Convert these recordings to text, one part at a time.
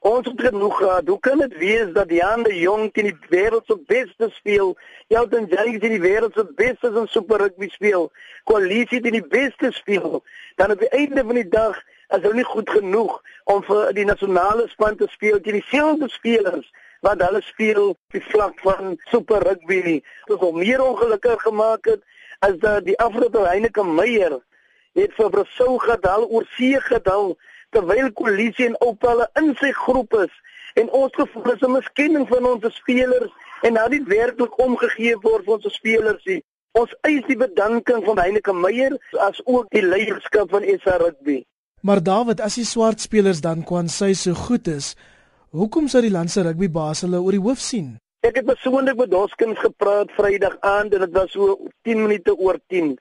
Ons het genoeg gehad. Hoe kan dit wees dat Jan de Jong teen die wêreld se beste speel? Elton Jennings teen die wêreld se beste in super rugby speel. Koalisie teen die beste speel. Dan op die einde van die dag is hulle nie goed genoeg om vir die nasionale span te speel teen dieselfde spelers wat hulle speel op die vlak van super rugby nie. Dit om meer ongelukkig gemaak het as dat die Afrikaanse Heineke Meyer het vir Brasil gedal oor see gedal terwyl koalisie en opelle in sy groep is en ons gevoel is 'n miskenning van ons spelers en nou nie werklik omgegee word vir ons spelers nie. Ons eis die bedanking van Heineke Meyer as ook die leierskap van SA Rugby. Maar David, as die swart spelers dan kon sy so goed is, hoekom sou die land se rugbybaas hulle oor die hoof sien? Ek het persoonlik met Doskins gepraat Vrydag aand en dit was so 10 minute oor 10.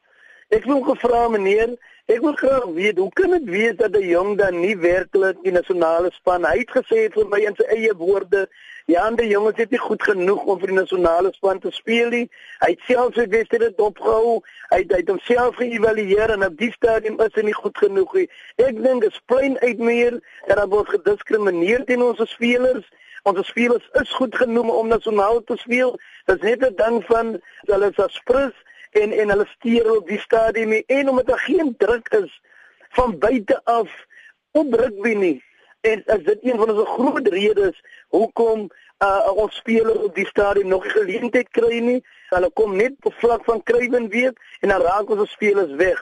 Ek het hom gevra meneer, ek wil graag weet hoe kan dit wees dat 'n jong dan nie werklik die nasionale span hy het gesê vir my in sy eie woorde Ja, die jongens het nie goed genoeg om vir die nasionale span te speel nie. Hy het self sy wedstryd dopgehou. Hy het, hy het homself geëvalueer en op die stadium is hy nie goed genoeg nie. Ek dink dit is plain uit meer dat daar word gediskrimineer teen ons spelers. Ons spelers is goed genoeg om nasionaal te speel. Dit is net 'n ding van hulle is as sprus en en hulle stuur op die stadium en omdat daar geen druk is van buite af op rugby nie en as dit een van ons groot redes hoekom uh, ons spelers op die stadium nog geleentheid kry nie. Hulle kom net op vlak van krywen weet en dan raak ons spelers weg.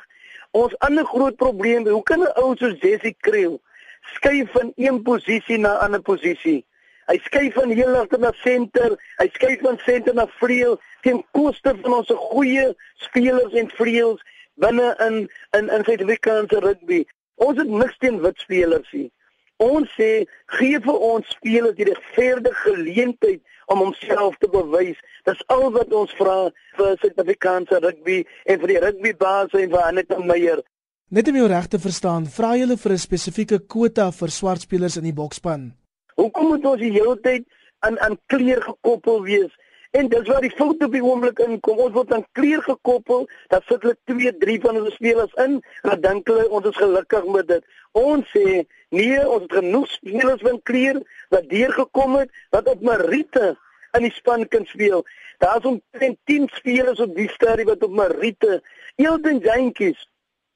Ons ander groot probleem hoe kan 'n ou soos Jessie Kriel skuif van een posisie na 'n ander posisie Hy skuif van heel agter na senter, hy skuif van senter na vleuel ten koste van ons goeie spelers en vleuels binne in in in Suid-Afrikaanse rugby. Ons het niks teen wit spelers nie. Ons sê gee vir ons spelers die regverdige geleentheid om homself te bewys. Dis al wat ons vra vir Suid-Afrikaanse rugby en vir die rugbybaas en vir Annette Meyer. Net om jou reg te verstaan, vra jy hulle vir 'n spesifieke kwota vir swart spelers in die bokspan? Hoekom moet ons die hele tyd aan aan kleur gekoppel wees? En dis waar die fout op die oomblik inkom. Ons word aan kleur gekoppel. Dan sit hulle 2, 3 van ons spelers in en dan dink hulle ons is gelukkig met dit. Ons sê nee, ons het genoeg spelers van kleur wat deurgekom het wat op Marite in die span kan speel. Daar's omtrent 10 spelers op die stadium wat op Marite, Elton Jantjies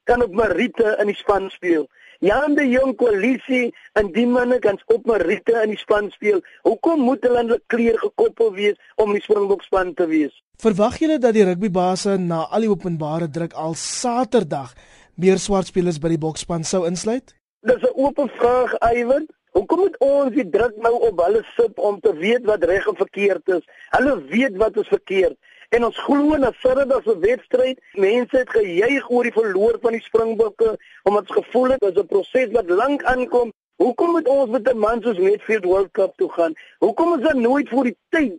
kan op Marite in die span speel. Jan de Jong koalisie en die manne kan op Marite in die span speel. Hoekom moet hulle aan hulle kleer gekoppel wees om die Springbok span te wees? Verwag julle dat die rugbybase na al die openbare druk al Saterdag meer swart spelers by die bokspan sou insluit? Dis 'n oop vraag, Iwan. Hoekom moet ons die druk nou op hulle sit om te weet wat reg en verkeerd is? Hulle weet wat is verkeerd. En ons glo na Saterdag se wedstryd, mense het gejuig oor die verloor van die Springbokke omdat ons gevoel het dit is 'n proses wat lank aankom. Hoekom moet ons met 'n man soos Medfield World Cup toe gaan? Hoekom is daar nooit voor die tyd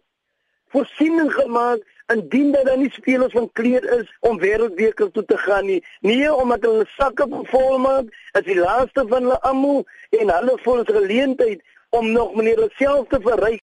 voorsiening gemaak indien daar dan nie spelers van kleer is om wêreldbeker toe te gaan nie? Nee, omdat hulle sakke vol maak, is die laaste van hulle almal en hulle voel dit geleentheid om nog meneer self te verryk